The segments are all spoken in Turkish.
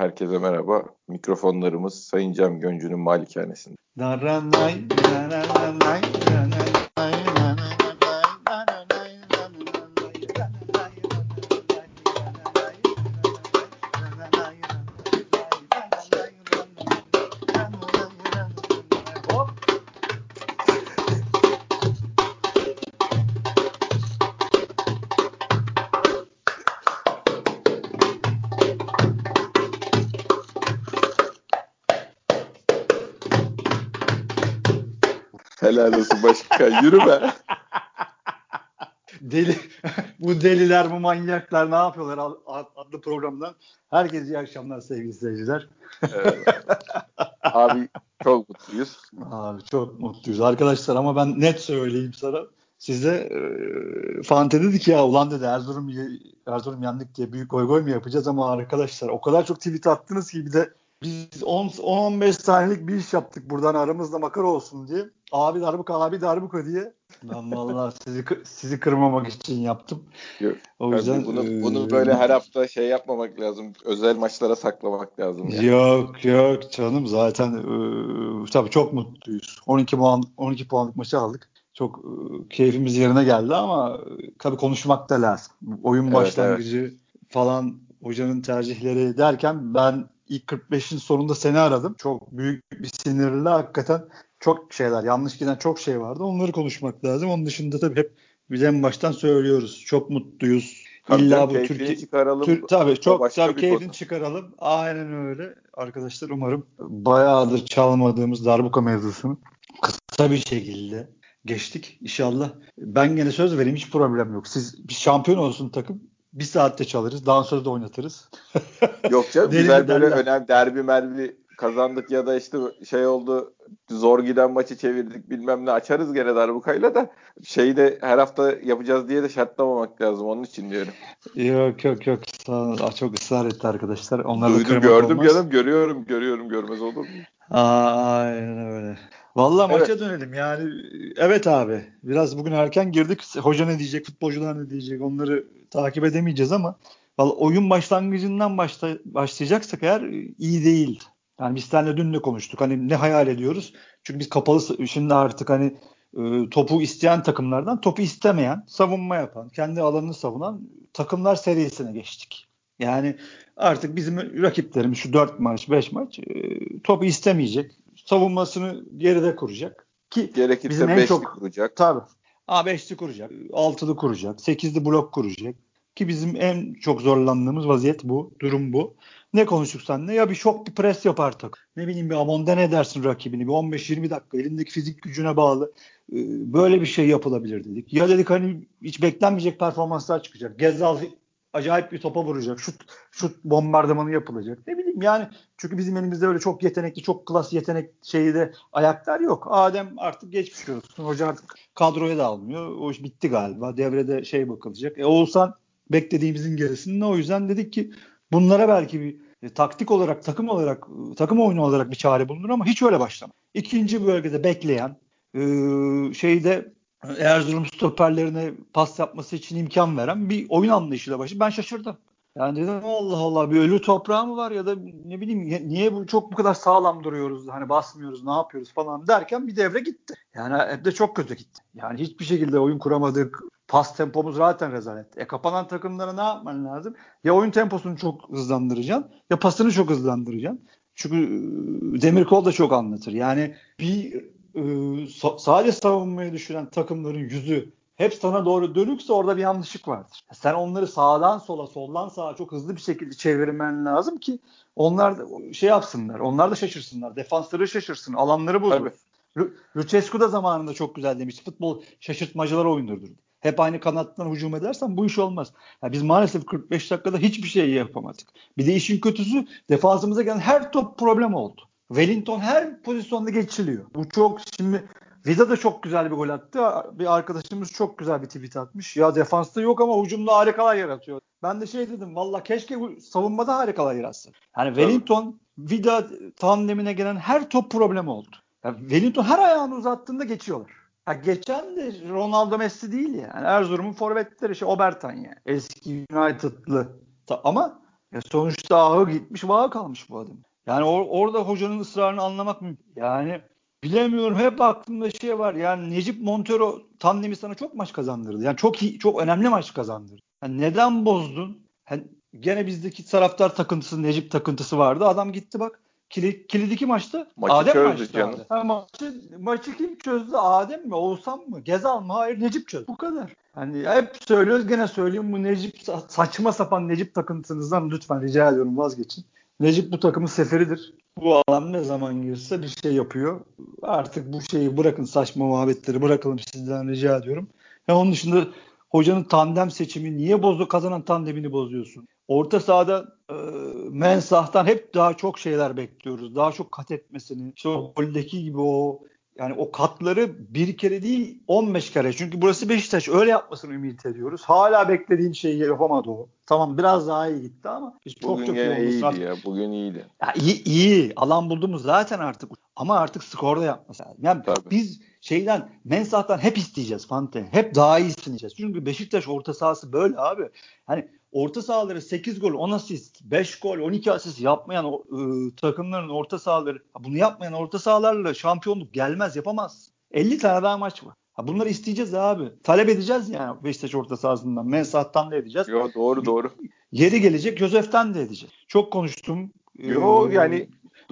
Herkese merhaba. Mikrofonlarımız Sayın Cem Göncü'nün malikanesinde. Helal olsun başkan. Yürü be. Deli, bu deliler, bu manyaklar ne yapıyorlar adlı programdan. Herkese iyi akşamlar sevgili seyirciler. Evet. Abi çok mutluyuz. Abi çok mutluyuz arkadaşlar ama ben net söyleyeyim sana. Size e, Fante dedi ki ya ulan dedi Erzurum, Erzurum yendik diye büyük goy goy mu yapacağız ama arkadaşlar o kadar çok tweet attınız ki bir de biz 10-15 saniyelik bir iş yaptık buradan aramızda makara olsun diye. Abi darbuka abi darbuka diye. Ben vallahi sizi sizi kırmamak için yaptım. Yok, o yüzden bunu, e, bunu böyle her hafta şey yapmamak lazım. Özel maçlara saklamak lazım. Yani. Yok yok canım zaten e, tabii çok mutluyuz. 12 puan 12 puanlık maçı aldık. Çok e, keyfimiz yerine geldi ama tabii konuşmak da lazım. Oyun evet, başlangıcı evet. falan hocanın tercihleri derken ben ilk 45'in sonunda seni aradım. Çok büyük bir sinirle hakikaten çok şeyler yanlış giden çok şey vardı. Onları konuşmak lazım. Onun dışında tabii hep biz en baştan söylüyoruz. Çok mutluyuz. Tabii İlla bu Türkiye çıkaralım. Tür, tabii çok tabii keyfini çıkaralım. Aynen öyle. Arkadaşlar umarım bayağıdır çalmadığımız darbuka mevzusunu kısa bir şekilde geçtik inşallah. Ben gene söz vereyim hiç problem yok. Siz bir şampiyon olsun takım bir saatte çalarız. Dansöz de oynatırız. Yok canım güzel böyle önemli derbi merbi kazandık ya da işte şey oldu zor giden maçı çevirdik bilmem ne açarız gene darbukayla da şeyi de her hafta yapacağız diye de şartlamamak lazım onun için diyorum. Yok yok yok Sağ, çok ısrar etti arkadaşlar. Onları Duydum gördüm olmaz. canım görüyorum görüyorum görmez olur mu? Aynen öyle. Vallahi evet. maça dönelim yani. Evet abi. Biraz bugün erken girdik. Hoca ne diyecek, futbolcular ne diyecek onları takip edemeyeceğiz ama vallahi oyun başlangıcından başla, başlayacaksak eğer iyi değil. Yani biz seninle dün de konuştuk. Hani ne hayal ediyoruz? Çünkü biz kapalı şimdi artık hani e, topu isteyen takımlardan topu istemeyen, savunma yapan, kendi alanını savunan takımlar serisine geçtik. Yani artık bizim rakiplerimiz şu 4 maç, 5 maç e, topu istemeyecek. Savunmasını geride kuracak. Ki Gerekirse bizim en çok kuracak. Tabii. A5'li kuracak, 6'lı kuracak, 8'li blok kuracak. Ki bizim en çok zorlandığımız vaziyet bu, durum bu. Ne konuştuk seninle? Ya bir şok bir pres yapar tak. Ne bileyim bir amonda ne dersin rakibini? Bir 15-20 dakika elindeki fizik gücüne bağlı. Ee, böyle bir şey yapılabilir dedik. Ya dedik hani hiç beklenmeyecek performanslar çıkacak. Gezal acayip bir topa vuracak. Şut şut bombardımanı yapılacak. Ne bileyim yani çünkü bizim elimizde öyle çok yetenekli, çok klas yetenek şeyi de ayaklar yok. Adem artık geçmiş olsun. Hoca artık kadroya da almıyor. O iş bitti galiba. Devrede şey bakılacak. E Oğuzhan beklediğimizin gerisinde. O yüzden dedik ki bunlara belki bir e, taktik olarak, takım olarak, e, takım oyunu olarak bir çare bulunur ama hiç öyle başlama. İkinci bölgede bekleyen, e, şeyde Erzurum stoperlerine pas yapması için imkan veren bir oyun anlayışıyla başı. Ben şaşırdım. Yani dedim Allah Allah bir ölü toprağı mı var ya da ne bileyim niye bu çok bu kadar sağlam duruyoruz hani basmıyoruz ne yapıyoruz falan derken bir devre gitti. Yani hep de çok kötü gitti. Yani hiçbir şekilde oyun kuramadık. Pas tempomuz zaten rezalet. E kapanan takımlara ne yapman lazım? Ya oyun temposunu çok hızlandıracaksın ya pasını çok hızlandıracaksın. Çünkü Demirkol da çok anlatır. Yani bir e, sadece savunmayı düşünen takımların yüzü hep sana doğru dönükse orada bir yanlışlık vardır. Sen onları sağdan sola, soldan sağa çok hızlı bir şekilde çevirmen lazım ki onlar da şey yapsınlar. Onlar da şaşırsınlar. Defansları şaşırsın. Alanları bozulur. Lucescu da zamanında çok güzel demiş. Futbol şaşırtmacılar oyundur. Hep aynı kanattan hücum edersen bu iş olmaz. Yani biz maalesef 45 dakikada hiçbir şey yapamadık. Bir de işin kötüsü defansımıza gelen her top problem oldu. Wellington her pozisyonda geçiliyor. Bu çok şimdi Vida da çok güzel bir gol attı. Bir arkadaşımız çok güzel bir tweet atmış. Ya defansta yok ama hücumda harikalar yaratıyor. Ben de şey dedim valla keşke savunmada harikalar yaratsın. Yani Wellington Vida tandemine gelen her top problem oldu. Yani Wellington her ayağını uzattığında geçiyorlar. Ha geçen de Ronaldo Messi değil yani. Erzurum'un forvetleri şey Obertan yani. Eski United'lı. Ama Ya sonuçta ağı gitmiş, vağı kalmış bu adam. Yani or- orada hocanın ısrarını anlamak mümkün. Yani bilemiyorum hep aklımda şey var. Yani Necip Montero tandemi sana çok maç kazandırdı. Yani çok iyi, çok önemli maç kazandırdı. Yani neden bozdun? Yani gene bizdeki taraftar takıntısı, Necip takıntısı vardı. Adam gitti bak Kilit, kilidiki maçta maçı Adem çözdü maçtı canım. Ha, maçı, maçı kim çözdü? Adem mi? Oğuzhan mı? Gezal mı? Hayır Necip çözdü. Bu kadar. Hani hep söylüyoruz gene söyleyeyim bu Necip saçma sapan Necip takıntınızdan lütfen rica ediyorum vazgeçin. Necip bu takımın seferidir. Bu adam ne zaman girse bir şey yapıyor. Artık bu şeyi bırakın saçma muhabbetleri bırakalım sizden rica ediyorum. Ya onun dışında hocanın tandem seçimi niye bozu kazanan tandemini bozuyorsun? Orta sahada e, Mensah'tan hep daha çok şeyler bekliyoruz. Daha çok kat etmesini. İşte o goldeki gibi o yani o katları bir kere değil 15 kere. Çünkü burası Beşiktaş. Öyle yapmasını ümit ediyoruz. Hala beklediğim şeyi yapamadı o. Tamam biraz daha iyi gitti ama biz çok Bugün çok iyi iyiydi olması ya. Bugün iyiydi. ya iyi, iyi. Alan buldu mu zaten artık. Ama artık skorda yapması lazım. Yani Tabii. biz şeyden Mensah'tan hep isteyeceğiz Fante. Hep daha iyisini diyeceğiz. Çünkü Beşiktaş orta sahası böyle abi. Hani orta sahaları 8 gol, 10 asist, 5 gol, 12 asist yapmayan ıı, takımların orta sahaları bunu yapmayan orta sahalarla şampiyonluk gelmez, yapamaz. 50 tane daha maç var. Ha bunları isteyeceğiz abi. Talep edeceğiz yani Beşiktaş orta sahasından. Mensah'tan da edeceğiz. Yo doğru doğru. Yeri gelecek Josef'ten de edeceğiz. Çok konuştum. Yo Ee, yani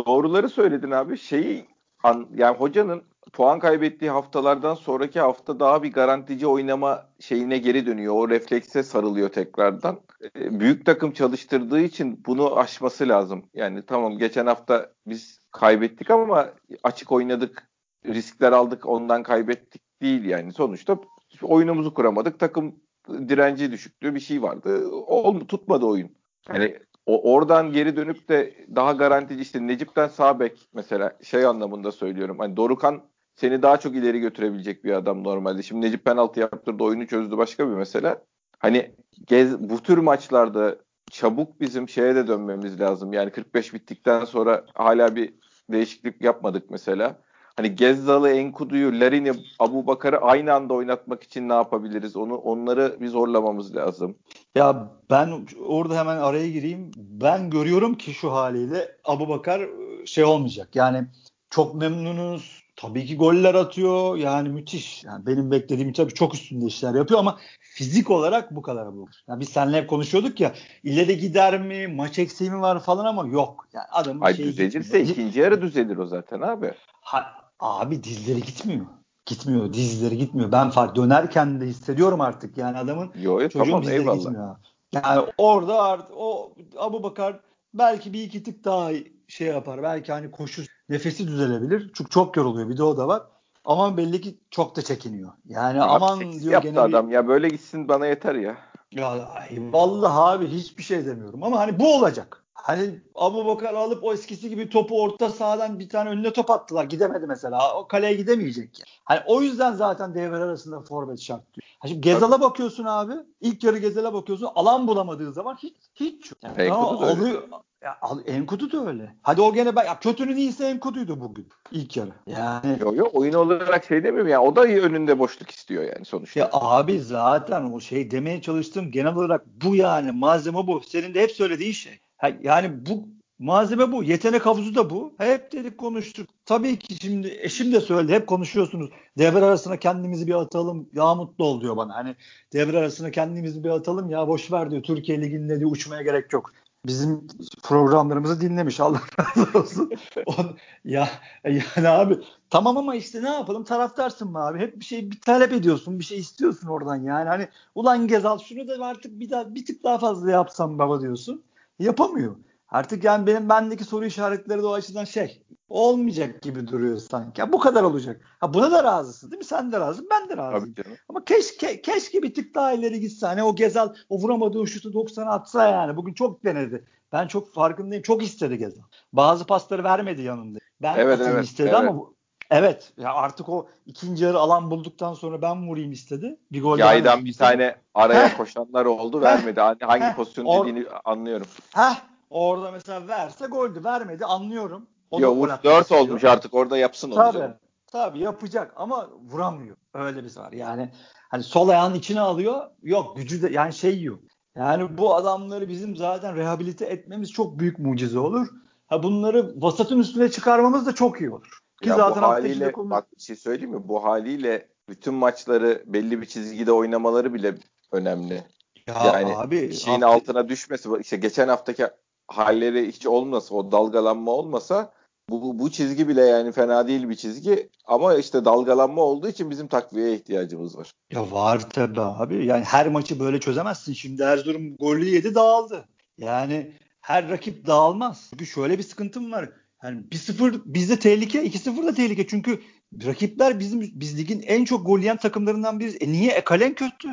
doğruları söyledin abi. Şeyi an, yani hocanın puan kaybettiği haftalardan sonraki hafta daha bir garantici oynama şeyine geri dönüyor. O reflekse sarılıyor tekrardan. Ee, büyük takım çalıştırdığı için bunu aşması lazım. Yani tamam geçen hafta biz kaybettik ama açık oynadık. Riskler aldık ondan kaybettik değil yani. Sonuçta oyunumuzu kuramadık. Takım direnci düşüktü bir şey vardı. O tutmadı oyun. Yani o oradan geri dönüp de daha garantici işte Necip'ten sağ bek mesela şey anlamında söylüyorum. Hani Dorukan seni daha çok ileri götürebilecek bir adam normalde. Şimdi Necip penaltı yaptırdı, oyunu çözdü başka bir mesele. Hani gez, bu tür maçlarda çabuk bizim şeye de dönmemiz lazım. Yani 45 bittikten sonra hala bir değişiklik yapmadık mesela. Hani Gezzal'ı, Enkudu'yu, Larin'i, Abu Bakar'ı aynı anda oynatmak için ne yapabiliriz? Onu onları bir zorlamamız lazım. Ya ben orada hemen araya gireyim. Ben görüyorum ki şu haliyle Abu Bakar e, şey olmayacak. Yani çok memnunuz. Tabii ki goller atıyor. Yani müthiş. Yani benim beklediğim tabii çok üstünde işler yapıyor ama fizik olarak bu kadar bu. Yani biz seninle hep konuşuyorduk ya ileri gider mi, maç eksiği mi var falan ama yok. Yani adam Ay şey düzelirse ikinci yarı düzelir o zaten abi. Ha, abi dizleri gitmiyor. Gitmiyor. Dizleri gitmiyor. Ben fark dönerken de hissediyorum artık. Yani adamın Yo, yo, çocuğun tamam, dizleri eyvallah. gitmiyor. Yani orada artık o Abu Bakar belki bir iki tık daha şey yapar. Belki hani koşu nefesi düzelebilir. Çünkü çok yoruluyor. Bir de o da var. Ama belli ki çok da çekiniyor. Yani Abi aman diyor yaptı gene bir- adam ya böyle gitsin bana yeter ya. ya ay, vallahi abi hiçbir şey demiyorum ama hani bu olacak. Hani Abu Bakar alıp o eskisi gibi topu orta sahadan bir tane önüne top attılar. Gidemedi mesela. O kaleye gidemeyecek. Yani. Hani o yüzden zaten devre arasında forvet şart diyor. Ha şimdi Gezal'a bakıyorsun abi. İlk yarı Gezal'a bakıyorsun. Alan bulamadığı zaman hiç hiç yok. Yani Enkudu da öyle. alıyor. Ya, al, Enkudu da öyle. Hadi o gene ben ya, kötünün iyisi Enkudu'ydu bugün ilk yarı. Yani Yo yo oyun olarak şey demiyorum ya o da önünde boşluk istiyor yani sonuçta. Ya abi zaten o şey demeye çalıştım genel olarak bu yani malzeme bu. Senin de hep söylediğin şey. Yani bu malzeme bu. Yetenek havuzu da bu. Hep dedik konuştuk. Tabii ki şimdi eşim de söyledi. Hep konuşuyorsunuz. Devre arasına kendimizi bir atalım. Ya mutlu ol diyor bana. Hani devre arasına kendimizi bir atalım. Ya boş ver diyor. Türkiye Ligi'nde diyor uçmaya gerek yok. Bizim programlarımızı dinlemiş. Allah razı olsun. On, ya yani abi Tamam ama işte ne yapalım taraftarsın mı abi? Hep bir şey bir talep ediyorsun, bir şey istiyorsun oradan yani. Hani ulan Gezal şunu da artık bir daha bir tık daha fazla yapsam baba diyorsun. Yapamıyor. Artık yani benim bendeki soru işaretleri de o açıdan şey olmayacak gibi duruyor sanki. Ya bu kadar olacak. Ha buna da razısın değil mi? Sen de razısın, ben de razıyım. Tabii canım. Ama keşke keşke bir tık daha ileri gitse. Hani o Gezal o vuramadığı şutu 90'a atsa yani. Bugün çok denedi. Ben çok farkındayım. Çok istedi Gezal. Bazı pasları vermedi yanında. Ben Evet, evet, istedi evet. ama bu- Evet. Ya artık o ikinci yarı alan bulduktan sonra ben vurayım istedi. Bir gol Yaydan bir istedi. tane araya koşanlar oldu vermedi. Hangi, hangi pozisyon dediğini anlıyorum. Heh, orada mesela verse goldü. Vermedi anlıyorum. O Yo gol vur atmak 4 istiyor. olmuş artık orada yapsın onu. Tabii. Tabii yapacak ama vuramıyor. Öyle bir var. Yani hani sol ayağının içine alıyor. Yok gücü de yani şey yok. Yani bu adamları bizim zaten rehabilite etmemiz çok büyük mucize olur. Ha bunları vasatın üstüne çıkarmamız da çok iyi olur. Ki ya zaten bu haliyle konu... bak bir şey söyleyeyim mi? Bu haliyle bütün maçları belli bir çizgide oynamaları bile önemli. Ya yani abi, şeyin hafta... altına düşmesi işte geçen haftaki halleri hiç olmasa o dalgalanma olmasa bu, bu, bu çizgi bile yani fena değil bir çizgi ama işte dalgalanma olduğu için bizim takviyeye ihtiyacımız var. Ya var tabii abi. Yani her maçı böyle çözemezsin. Şimdi Erzurum golü yedi dağıldı. Yani her rakip dağılmaz. Çünkü şöyle bir sıkıntım var. Yani 1-0 bizde tehlike, 2-0 da tehlike. Çünkü rakipler bizim biz ligin en çok gol yiyen takımlarından biriz. E niye? E kalen kötü.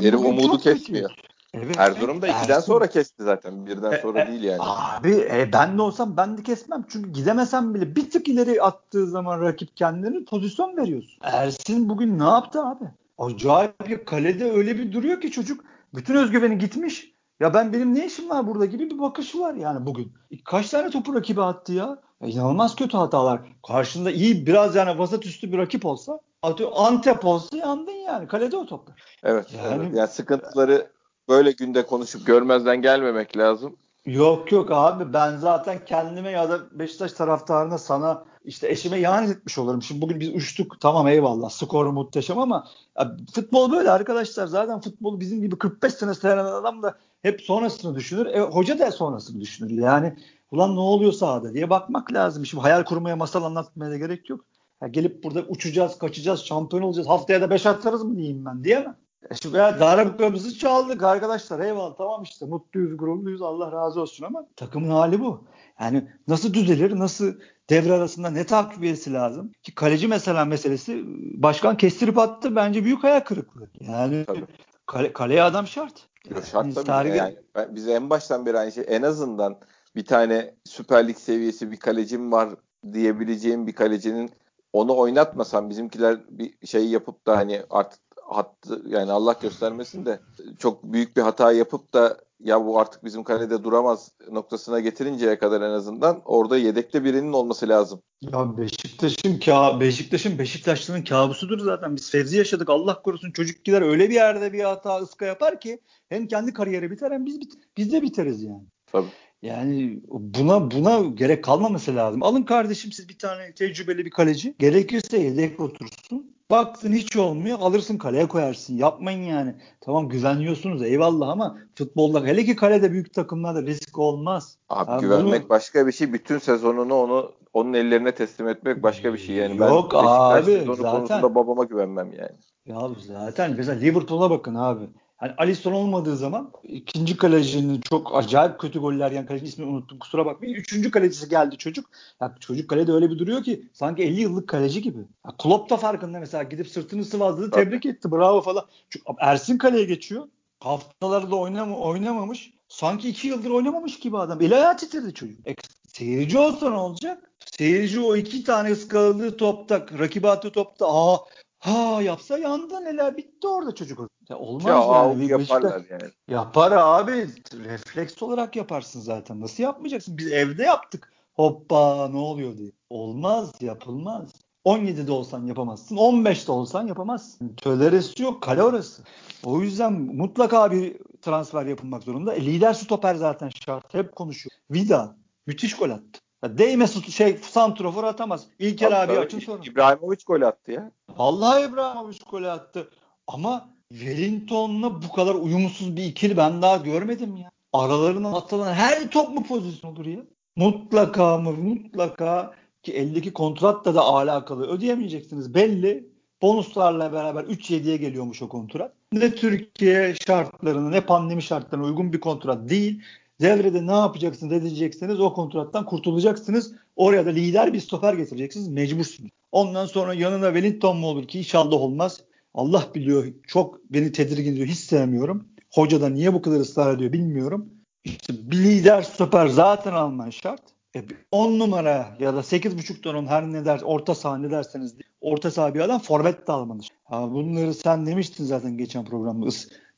Herif umudu kesmiyor. Kötü. Evet, Erzurum da ikiden sonra kesti zaten. Birden e, sonra e, değil yani. Abi e, ben de olsam ben de kesmem. Çünkü gidemesem bile bir tık ileri attığı zaman rakip kendini pozisyon veriyorsun. Ersin bugün ne yaptı abi? Acayip ya kalede öyle bir duruyor ki çocuk bütün özgüveni gitmiş. Ya ben benim ne işim var burada gibi bir bakışı var yani bugün. Kaç tane topu rakibe attı ya? ya inanılmaz kötü hatalar. Karşında iyi biraz yani vasat üstü bir rakip olsa atıyor Antep olsa yandın yani. Kalede o toplar. Evet. Yani, evet. yani sıkıntıları böyle günde konuşup görmezden gelmemek lazım. Yok yok abi ben zaten kendime ya da Beşiktaş taraftarına sana işte eşime ihanet etmiş olurum. Şimdi bugün biz uçtuk tamam eyvallah skoru muhteşem ama futbol böyle arkadaşlar. Zaten futbolu bizim gibi 45 sene seyreden adam da hep sonrasını düşünür. E, hoca da sonrasını düşünür. Yani ulan ne oluyor sahada diye bakmak lazım. Şimdi hayal kurmaya masal anlatmaya da gerek yok. Ya gelip burada uçacağız, kaçacağız, şampiyon olacağız. Haftaya da 5 atarız mı diyeyim ben diyemem. E şimdi ya darabkamızı çaldık arkadaşlar. Eyvallah tamam işte mutluyuz, gururluyuz. Allah razı olsun ama takımın hali bu. Yani nasıl düzelir, nasıl devre arasında ne takviyesi lazım? Ki kaleci mesela meselesi başkan kestirip attı bence büyük hayal kırıklığı. Yani kale, kaleye adam şart. Yok, şart tabii. Tarihi... Yani, ben, bize en baştan beri aynı şey en azından bir tane Süper Lig seviyesi bir kalecim var diyebileceğim bir kalecinin onu oynatmasam bizimkiler bir şey yapıp da hani artık hattı yani Allah göstermesin de çok büyük bir hata yapıp da ya bu artık bizim kalede duramaz noktasına getirinceye kadar en azından orada yedekte birinin olması lazım. Ya Beşiktaş'ın ka Beşiktaş'ın Beşiktaşlı'nın kabusudur zaten. Biz Fevzi yaşadık. Allah korusun çocuk gider öyle bir yerde bir hata ıska yapar ki hem kendi kariyeri biter hem biz bit biz de biteriz yani. Tabii. Yani buna buna gerek kalmaması lazım. Alın kardeşim siz bir tane tecrübeli bir kaleci. Gerekirse yedek otursun. Baktın hiç olmuyor alırsın kaleye koyarsın. Yapmayın yani. Tamam güveniyorsunuz eyvallah ama futbolda hele ki kalede büyük takımlarda risk olmaz. Abi, abi güvenmek bunu... başka bir şey. Bütün sezonunu onu onun ellerine teslim etmek başka bir şey yani. Yok ben abi zaten. konusunda babama güvenmem yani. Ya zaten mesela Liverpool'a bakın abi. Hani Alisson olmadığı zaman ikinci kalecinin çok acayip kötü goller yiyen kalecinin ismini unuttum kusura bakmayın. Üçüncü kalecisi geldi çocuk. Ya çocuk kalede öyle bir duruyor ki sanki 50 yıllık kaleci gibi. Ya Klopp da farkında mesela gidip sırtını sıvazladı tebrik etti bravo falan. Çünkü Ersin kaleye geçiyor. Haftalarda oynam oynamamış. Sanki iki yıldır oynamamış gibi adam. El ayağı titredi çocuk. E, seyirci olsa ne olacak? Seyirci o iki tane ıskaladığı topta, rakibe attığı topta aa Ha yapsa yandı neler bitti orada çocuk. Ya olmaz ya, yani. yaparlar yani. Yapar abi. Refleks olarak yaparsın zaten. Nasıl yapmayacaksın? Biz evde yaptık. Hoppa ne oluyor diye. Olmaz yapılmaz. 17'de olsan yapamazsın. 15'te olsan yapamazsın. Töleresi yok. Kale orası. O yüzden mutlaka bir transfer yapılmak zorunda. E, lider stoper zaten şart. Hep konuşuyor. Vida müthiş gol attı. Ya değme şey santrofor atamaz. İlker abi, abi açın sonra. İbrahimovic gol attı ya. Vallahi İbrahimovic gol attı. Ama Wellington'la bu kadar uyumsuz bir ikili ben daha görmedim ya. Aralarına atılan her top mu pozisyon olur ya? Mutlaka mı? Mutlaka ki eldeki kontratla da alakalı ödeyemeyeceksiniz belli. Bonuslarla beraber 3-7'ye geliyormuş o kontrat. Ne Türkiye şartlarına ne pandemi şartlarına uygun bir kontrat değil. Devrede ne yapacaksınız edeceksiniz o kontrattan kurtulacaksınız. Oraya da lider bir stoper getireceksiniz mecbursunuz. Ondan sonra yanına Wellington mu olur ki inşallah olmaz. Allah biliyor çok beni tedirgin ediyor hiç sevmiyorum. Hoca da niye bu kadar ısrar ediyor bilmiyorum. İşte bir lider stoper zaten alman şart. E, 10 numara ya da 8.5 ton her ne der orta saha ne derseniz orta saha bir adam forvet de almanız. Ha, bunları sen demiştin zaten geçen programda.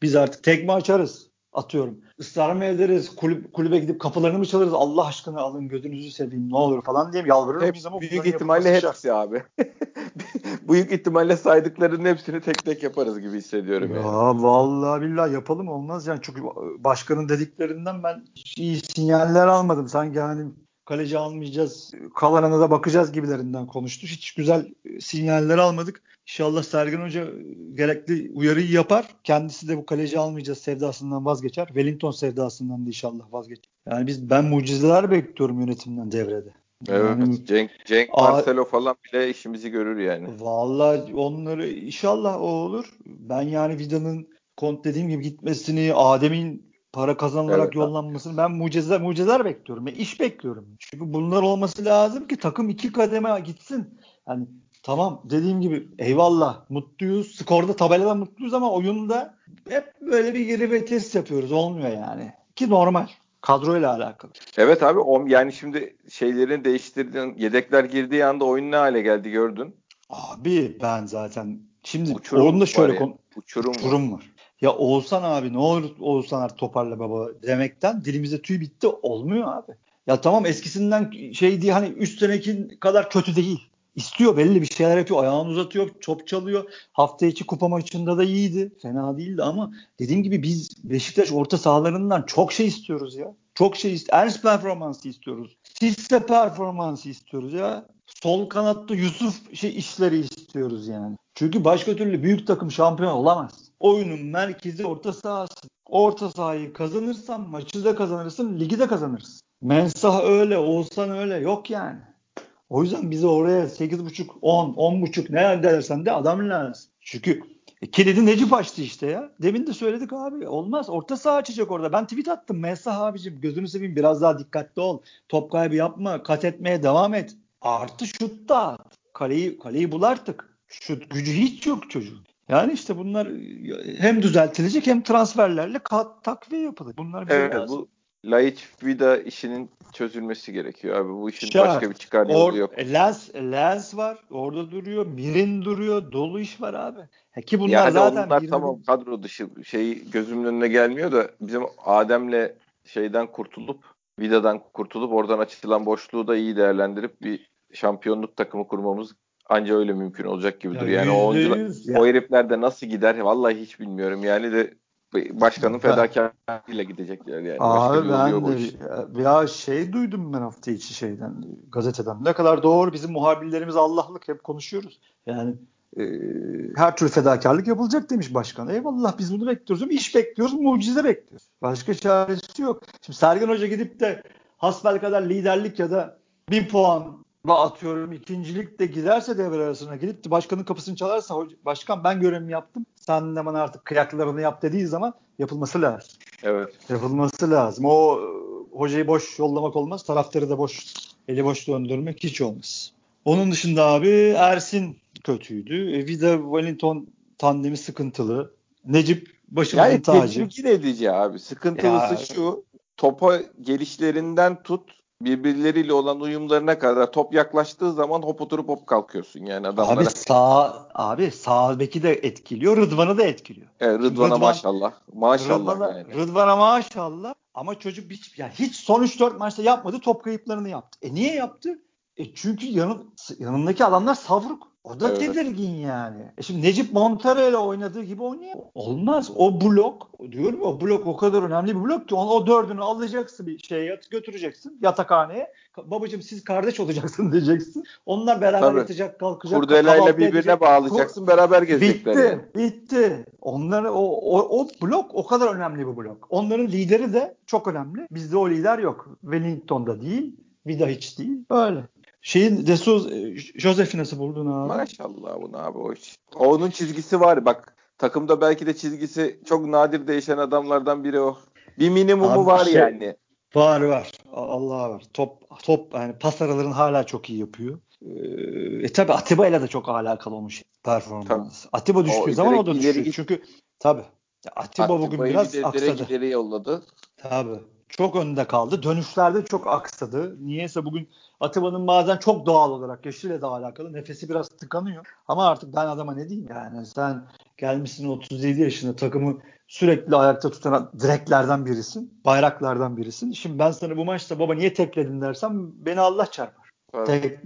Biz artık tekme açarız atıyorum. Israr mı ederiz? Kulüp, kulübe gidip kapılarını mı çalarız? Allah aşkına alın gözünüzü seveyim ne olur falan diye mi yalvarır mıyız ama büyük ihtimalle hepsi abi. büyük ihtimalle saydıklarının hepsini tek tek yaparız gibi hissediyorum. Ya yani. vallahi billahi yapalım olmaz yani çünkü başkanın dediklerinden ben iyi sinyaller almadım. Sanki yani kaleci almayacağız, kalanına da bakacağız gibilerinden konuştu. Hiç güzel sinyaller almadık. İnşallah Sergen Hoca gerekli uyarıyı yapar. Kendisi de bu kaleci almayacağız sevdasından vazgeçer. Wellington sevdasından da inşallah vazgeçer. Yani biz ben mucizeler bekliyorum yönetimden devrede. Evet. Yani, Cenk, Cenk Marcelo falan bile işimizi görür yani. Vallahi onları inşallah o olur. Ben yani Vida'nın kont dediğim gibi gitmesini, Adem'in para kazanılarak evet, yollanmasını ben mucize mucizeler bekliyorum. Ben iş bekliyorum. Çünkü bunlar olması lazım ki takım iki kademe gitsin. Yani tamam dediğim gibi eyvallah mutluyuz. Skorda tabelada mutluyuz ama oyunda hep böyle bir geri vites yapıyoruz. Olmuyor yani. Ki normal. Kadroyla alakalı. Evet abi o, yani şimdi şeylerin değiştirdiğin yedekler girdiği anda oyun ne hale geldi gördün. Abi ben zaten şimdi uçurum onu da şöyle kon- uçurum, uçurum var. var. Ya Oğuzhan abi ne olur Oğuzhan abi toparla baba demekten dilimize tüy bitti olmuyor abi. Ya tamam eskisinden şey diye hani üst seneki kadar kötü değil. İstiyor belli bir şeyler yapıyor. Ayağını uzatıyor. Top çalıyor. Hafta içi kupa maçında da iyiydi. Fena değildi ama dediğim gibi biz Beşiktaş orta sahalarından çok şey istiyoruz ya. Çok şey istiyoruz. Ernst performansı istiyoruz. Sisse performansı istiyoruz ya. Sol kanatta Yusuf şey işleri istiyoruz yani. Çünkü başka türlü büyük takım şampiyon olamaz. Oyunun merkezi orta sahası. Orta sahayı kazanırsan maçı da kazanırsın, ligi de kazanırsın. Mensah öyle, Oğuzhan öyle yok yani. O yüzden bize oraya 8.5, 10, 10.5 ne dersen de adam lazım. Çünkü e, kilidi Necip açtı işte ya. Demin de söyledik abi. Olmaz. Orta saha açacak orada. Ben tweet attım. Mesah abicim gözünü seveyim biraz daha dikkatli ol. Top kaybı yapma. Kat etmeye devam et. Artı şut da Kaleyi, kaleyi bul artık. Şut gücü hiç yok çocuğun. Yani işte bunlar hem düzeltilecek hem transferlerle kat, takviye yapılır. Bunlar evet, lazım. bu Laiç Vida işinin çözülmesi gerekiyor abi. Bu işin Şart. başka bir çıkar yolu yok. Lens, lens var. Orada duruyor. Mirin duruyor. Dolu iş var abi. Ha, ki bunlar yani zaten onlar tamam bin... kadro dışı şey gözümün önüne gelmiyor da bizim Adem'le şeyden kurtulup Vida'dan kurtulup oradan açılan boşluğu da iyi değerlendirip bir şampiyonluk takımı kurmamız anca öyle mümkün olacak gibi duruyor. Yani o, oyuncular, o herifler de nasıl gider vallahi hiç bilmiyorum. Yani de başkanın fedakarlığıyla gidecekler yani. Abi ben de ya şey duydum ben hafta içi şeyden gazeteden. Ne kadar doğru bizim muhabirlerimiz Allah'lık hep konuşuyoruz. Yani e, her türlü fedakarlık yapılacak demiş başkan. Eyvallah biz bunu bekliyoruz. İş bekliyoruz, mucize bekliyoruz. Başka çaresi yok. Şimdi Sergen Hoca gidip de hasbel kadar liderlik ya da bir puan atıyorum ikincilik de giderse devre arasına gidip de başkanın kapısını çalarsa başkan ben görevimi yaptım sen de bana artık kıyaklarını yap dediği zaman yapılması lazım. Evet. Yapılması lazım. O hocayı boş yollamak olmaz. Taraftarı da boş eli boş döndürmek hiç olmaz. Onun dışında abi Ersin kötüydü. E, Vida Wellington tandemi sıkıntılı. Necip başımızın yani, tacı. Yani diyeceğim abi. Sıkıntılısı ya, şu topa gelişlerinden tut birbirleriyle olan uyumlarına kadar top yaklaştığı zaman hop oturup hop kalkıyorsun yani adamlara. Abi sağ abi sağ beki de etkiliyor, Rıdvan'ı da etkiliyor. Evet Rıdvan'a Rıdvan, maşallah. Maşallah Rıdvan'a, yani. Rıdvan'a maşallah ama çocuk hiç yani hiç son 3-4 maçta yapmadı, top kayıplarını yaptı. E niye yaptı? E çünkü yanın, yanındaki adamlar savruk. O da evet. tedirgin yani. E şimdi Necip Montero ile oynadığı gibi oynayamaz. Olmaz. O blok diyorum o blok o kadar önemli bir blok ki onu, o dördünü alacaksın bir şeye götüreceksin yatakhaneye. Babacım siz kardeş olacaksın diyeceksin. Onlar beraber Tabii. yatacak kalkacak. Kurdelayla birbirine edecek. bağlayacaksın beraber gezecekler. Bitti. Yani. Bitti. Onlar o, o, o blok o kadar önemli bir blok. Onların lideri de çok önemli. Bizde o lider yok. Wellington'da değil. Vida hiç değil. Öyle. Şeyin Desus e, Josef'i nasıl buldun abi? Maşallah bunu abi o iş. Onun çizgisi var bak. Takımda belki de çizgisi çok nadir değişen adamlardan biri o. Bir minimumu abi, var şey, yani. Var var. Allah var. Top top yani pas aralarını hala çok iyi yapıyor. Ee, e tabi Atiba ile de çok alakalı olmuş performans. Tabii. Atiba düştüğü o, zaman o da düşüyor. Çünkü tabi Atiba bugün biraz direkt aksadı. İleri yolladı. Tabi. Çok önde kaldı. Dönüşlerde çok aksadı. Niyeyse bugün Atiba'nın bazen çok doğal olarak yaşıyla da alakalı. Nefesi biraz tıkanıyor. Ama artık ben adama ne diyeyim yani. Sen gelmişsin 37 yaşında takımı sürekli ayakta tutan direklerden birisin. Bayraklardan birisin. Şimdi ben sana bu maçta baba niye tekledin dersem beni Allah çarpar. Evet. Tek,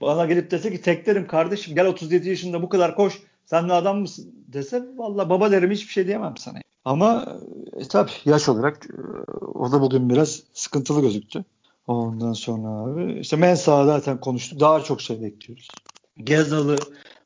bana gelip dese ki teklerim kardeşim gel 37 yaşında bu kadar koş sen de adam mısın dese valla baba derim hiçbir şey diyemem sana. Ama e, tabii yaş olarak e, o da bugün biraz sıkıntılı gözüktü. Ondan sonra abi işte Mensah'ı zaten konuştuk. Daha çok şey bekliyoruz. Gezal'ı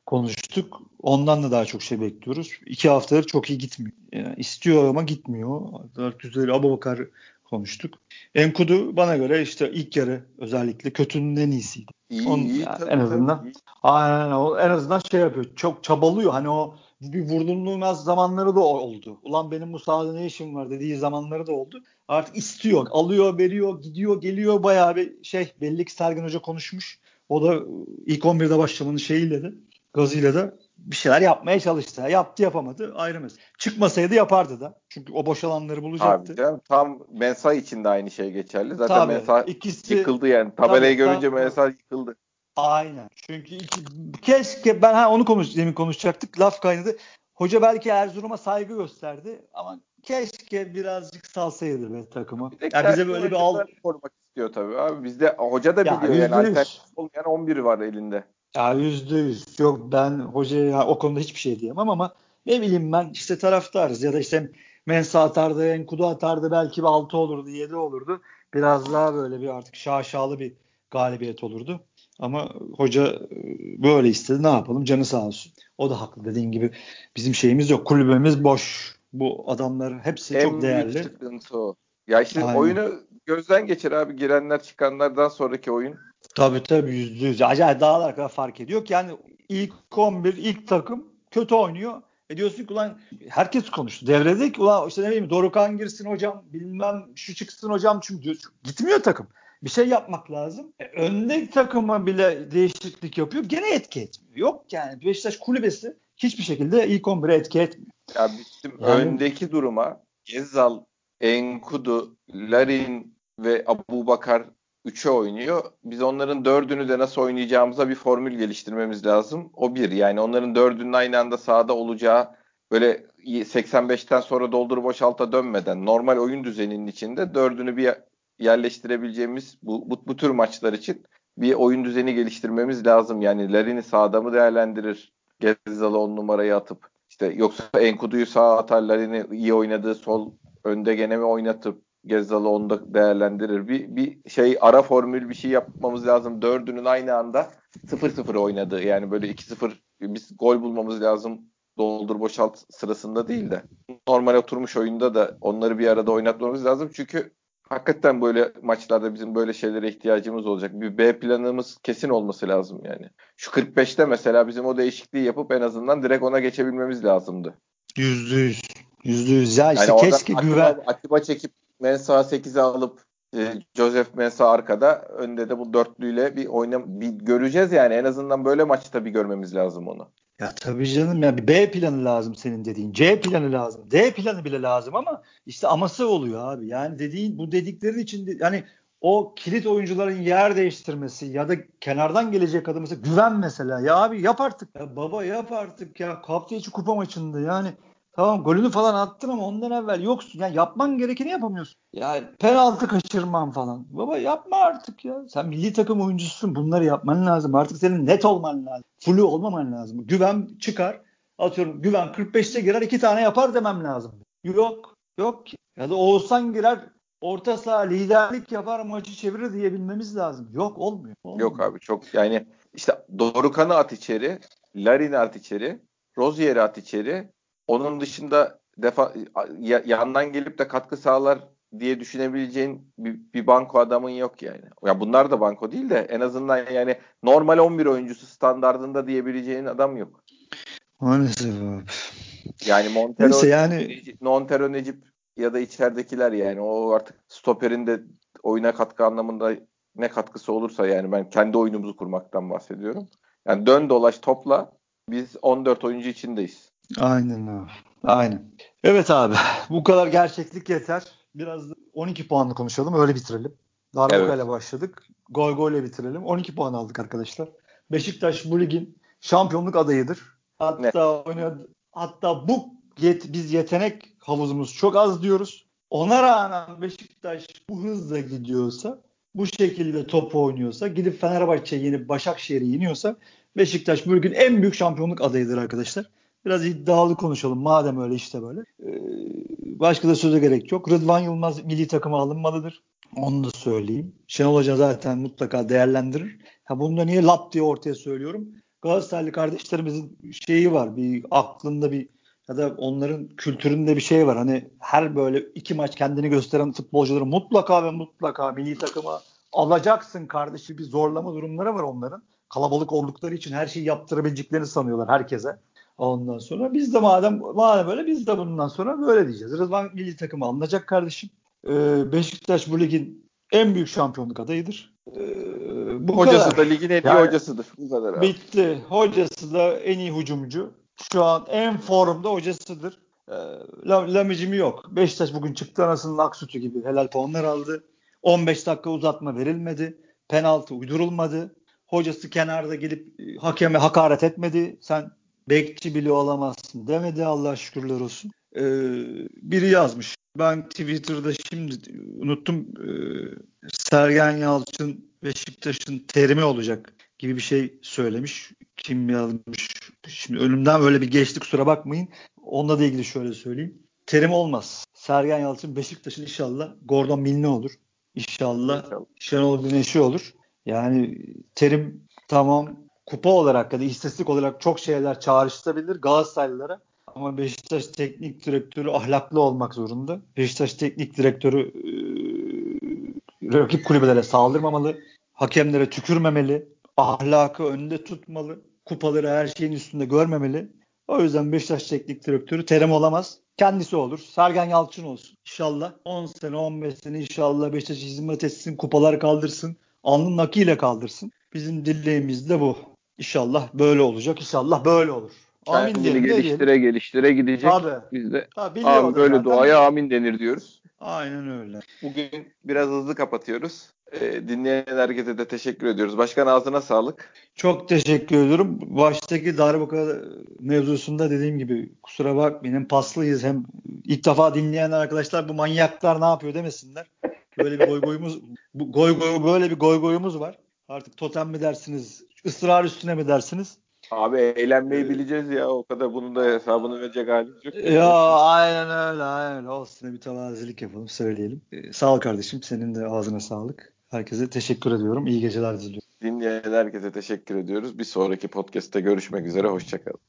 konuştuk. Ondan da daha çok şey bekliyoruz. İki haftadır çok iyi gitmiyor. Yani istiyor ama gitmiyor. Dört üzeri Abubakar konuştuk. Enkudu bana göre işte ilk yarı özellikle kötünün en iyisiydi. İyi, Onun, iyi, yani tabii, en azından tabii. aynen o en azından şey yapıyor. Çok çabalıyor. Hani o bir vurdurulmaz zamanları da oldu. Ulan benim bu sahada ne işim var dediği zamanları da oldu. Artık istiyor. Alıyor, veriyor, gidiyor, geliyor. Bayağı bir şey belli ki Sergen Hoca konuşmuş. O da ilk 11'de başlamanın şeyiyle de gazıyla da bir şeyler yapmaya çalıştı. Yaptı yapamadı ayrı mesele. Çıkmasaydı yapardı da. Çünkü o boş alanları bulacaktı. Abi canım, tam Mensah için de aynı şey geçerli. Zaten Tabii, Mensah ikisi- yıkıldı yani. Tabelayı Tabii, görünce tabii. Mensah yıkıldı. Aynen. Çünkü iki, keşke ben ha onu konuş demin konuşacaktık. Laf kaynadı. Hoca belki Erzurum'a saygı gösterdi ama keşke birazcık salsaydı be takımı. Bir Ya bize böyle bir al korumak istiyor tabii abi. Bizde hoca da Ya, biliyor yüzde yani alternatif olmayan 11 var elinde. Ya yüzde yüz. Yok ben hocaya ya o konuda hiçbir şey diyemem ama ne bileyim ben işte taraftarız ya da işte Mensa atardı, Enkudu atardı belki bir 6 olurdu, 7 olurdu. Biraz daha böyle bir artık şaşalı bir galibiyet olurdu. Ama hoca e, böyle istedi ne yapalım canı sağ olsun. O da haklı dediğin gibi bizim şeyimiz yok. Kulübemiz boş. Bu adamlar hepsi en çok büyük değerli. sıkıntı o. Ya işte Aynen. oyunu gözden geçir abi. Girenler çıkanlardan sonraki oyun. Tabii tabii yüzde yüz. Acayip dağlar kadar fark ediyor ki yani ilk 11, ilk takım kötü oynuyor. E diyorsun ki ulan herkes konuştu. Devrede ki ulan işte ne bileyim Dorukan girsin hocam bilmem şu çıksın hocam çünkü diyor, gitmiyor takım. Bir şey yapmak lazım. E, öndeki takıma bile değişiklik yapıyor. Gene etki etmiyor. Yok yani Beşiktaş kulübesi hiçbir şekilde ilk 11'e etki etmiyor. Ya bizim Yani- öndeki duruma Gezal, Enkudu, Larin ve Abu Bakar 3'e oynuyor. Biz onların dördünü de nasıl oynayacağımıza bir formül geliştirmemiz lazım. O bir. Yani onların dördünün aynı anda sahada olacağı böyle 85'ten sonra doldur boşalta dönmeden normal oyun düzeninin içinde dördünü bir yerleştirebileceğimiz bu, bu, bu tür maçlar için bir oyun düzeni geliştirmemiz lazım. Yani Larin'i sağda mı değerlendirir? Gezal'ı on numarayı atıp işte yoksa Enkudu'yu sağa atar Larin'i iyi oynadığı sol önde gene mi oynatıp Gezzal'ı onda değerlendirir. Bir, bir şey ara formül bir şey yapmamız lazım. Dördünün aynı anda 0-0 oynadığı yani böyle 2-0 biz gol bulmamız lazım doldur boşalt sırasında değil de normal oturmuş oyunda da onları bir arada oynatmamız lazım. Çünkü hakikaten böyle maçlarda bizim böyle şeylere ihtiyacımız olacak. Bir B planımız kesin olması lazım yani. Şu 45'te mesela bizim o değişikliği yapıp en azından direkt ona geçebilmemiz lazımdı. Yüzde yüz. Yüzde yüz. Ya işte Yani keşke Atiba, güven. Atiba çekip Mensah 8'e alıp e, Joseph Mensah arkada önde de bu dörtlüyle bir oyna bir göreceğiz yani en azından böyle maçta bir görmemiz lazım onu. Ya tabii canım ya bir B planı lazım senin dediğin. C planı lazım. D planı bile lazım ama işte aması oluyor abi. Yani dediğin bu dediklerin içinde yani o kilit oyuncuların yer değiştirmesi ya da kenardan gelecek adı mesela güven mesela. Ya abi yap artık. Ya baba yap artık ya. Hafta içi kupa maçında yani tamam golünü falan attın ama ondan evvel yoksun. Yani yapman gerekeni yapamıyorsun. Yani penaltı kaçırman falan. Baba yapma artık ya. Sen milli takım oyuncususun. Bunları yapman lazım. Artık senin net olman lazım. Flu olmaman lazım. Güven çıkar. Atıyorum güven 45'te girer iki tane yapar demem lazım. Yok. Yok. Ya da Oğuzhan girer orta saha liderlik yapar maçı çevirir diyebilmemiz lazım. Yok olmuyor. olmuyor. Yok abi çok yani işte Dorukan'ı at içeri, Larin'i at içeri, Rozier'i at içeri. Onun dışında defa ya- yandan gelip de katkı sağlar diye düşünebileceğin bir, bir banko adamın yok yani. Ya bunlar da banko değil de en azından yani normal 11 oyuncusu standardında diyebileceğin adam yok. Maalesef abi. Yani Montero, Neyse yani Montero Necip ya da içeridekiler yani o artık stoperin de oyuna katkı anlamında ne katkısı olursa yani ben kendi oyunumuzu kurmaktan bahsediyorum. Yani dön dolaş topla biz 14 oyuncu içindeyiz. Aynen abi. Aynen. Evet abi. Bu kadar gerçeklik yeter. Biraz da 12 puanlı konuşalım. Öyle bitirelim. Darbukayla Evet. başladık. Gol golle bitirelim. 12 puan aldık arkadaşlar. Beşiktaş bu ligin şampiyonluk adayıdır. Hatta oynadı, hatta bu yet, biz yetenek havuzumuz çok az diyoruz. Ona rağmen Beşiktaş bu hızla gidiyorsa bu şekilde top oynuyorsa gidip Fenerbahçe'yi yenip Başakşehir'i yeniyorsa Beşiktaş bugün en büyük şampiyonluk adayıdır arkadaşlar. Biraz iddialı konuşalım madem öyle işte böyle. Ee, başka da söze gerek yok. Rıdvan Yılmaz milli takıma alınmalıdır. Onu da söyleyeyim. Şenol Hoca zaten mutlaka değerlendirir. Ha bunu da niye lap diye ortaya söylüyorum. Galatasaraylı kardeşlerimizin şeyi var. Bir aklında bir ya da onların kültüründe bir şey var. Hani her böyle iki maç kendini gösteren futbolcuları mutlaka ve mutlaka milli takıma alacaksın kardeşi bir zorlama durumları var onların. Kalabalık oldukları için her şeyi yaptırabileceklerini sanıyorlar herkese. Ondan sonra biz de madem madem böyle biz de bundan sonra böyle diyeceğiz. Rıdvan milli takımı alınacak kardeşim. Ee, Beşiktaş bu ligin en büyük şampiyonluk adayıdır. Ee, bu Hocası kadar. da ligin en iyi yani, hocasıdır. Bu kadar abi. Bitti. Hocası da en iyi hücumcu. Şu an en formda hocasıdır. Ee, Lamicimi yok. Beşiktaş bugün çıktı anasının ak sütü gibi. Helal puanlar aldı. 15 dakika uzatma verilmedi. Penaltı uydurulmadı. Hocası kenarda gelip e, hakeme hakaret etmedi. Sen bekçi bile olamazsın demedi Allah şükürler olsun. Ee, biri yazmış. Ben Twitter'da şimdi unuttum. Ee, Sergen Yalçın Beşiktaş'ın terimi olacak gibi bir şey söylemiş. Kim yazmış? Şimdi önümden böyle bir geçti kusura bakmayın. Onunla da ilgili şöyle söyleyeyim. Terim olmaz. Sergen Yalçın Beşiktaş'ın inşallah Gordon Milne olur. İnşallah, inşallah. Şenol Güneş'i olur. Yani terim tamam kupa olarak ya da istatistik olarak çok şeyler çağrıştırabilir Galatasaraylılara. Ama Beşiktaş teknik direktörü ahlaklı olmak zorunda. Beşiktaş teknik direktörü e, rakip kulübelere saldırmamalı. Hakemlere tükürmemeli. Ahlakı önde tutmalı. Kupaları her şeyin üstünde görmemeli. O yüzden Beşiktaş teknik direktörü Terem olamaz. Kendisi olur. Sergen Yalçın olsun. İnşallah 10 sene 15 sene inşallah Beşiktaş hizmet etsin. Kupalar kaldırsın. Alnın akıyla kaldırsın. Bizim dileğimiz de bu. İnşallah böyle olacak. İnşallah böyle olur. Amin Kendini diyelim. geliştire diyelim. geliştire gidecek. Tabii. Biz de Tabii, amin, böyle zaten. duaya amin denir diyoruz. Aynen öyle. Bugün biraz hızlı kapatıyoruz. Ee, dinleyen herkese de teşekkür ediyoruz. Başkan ağzına sağlık. Çok teşekkür ediyorum. Baştaki darbuka mevzusunda dediğim gibi kusura bakmayın. Hem paslıyız hem ilk defa dinleyen arkadaşlar bu manyaklar ne yapıyor demesinler. Böyle bir goy goyumuz bu goy goy böyle bir goy goyumuz var. Artık totem mi dersiniz, ısrar üstüne mi dersiniz? Abi eğlenmeyi ee, bileceğiz ya. O kadar bunun da hesabını verecek halimiz yok. Ya aynen öyle aynen öyle. Olsun bir tevazilik yapalım söyleyelim. Ee, sağ ol kardeşim. Senin de ağzına sağlık. Herkese teşekkür ediyorum. İyi geceler diliyorum. Dinleyen herkese teşekkür ediyoruz. Bir sonraki podcast'te görüşmek üzere. Hoşçakalın.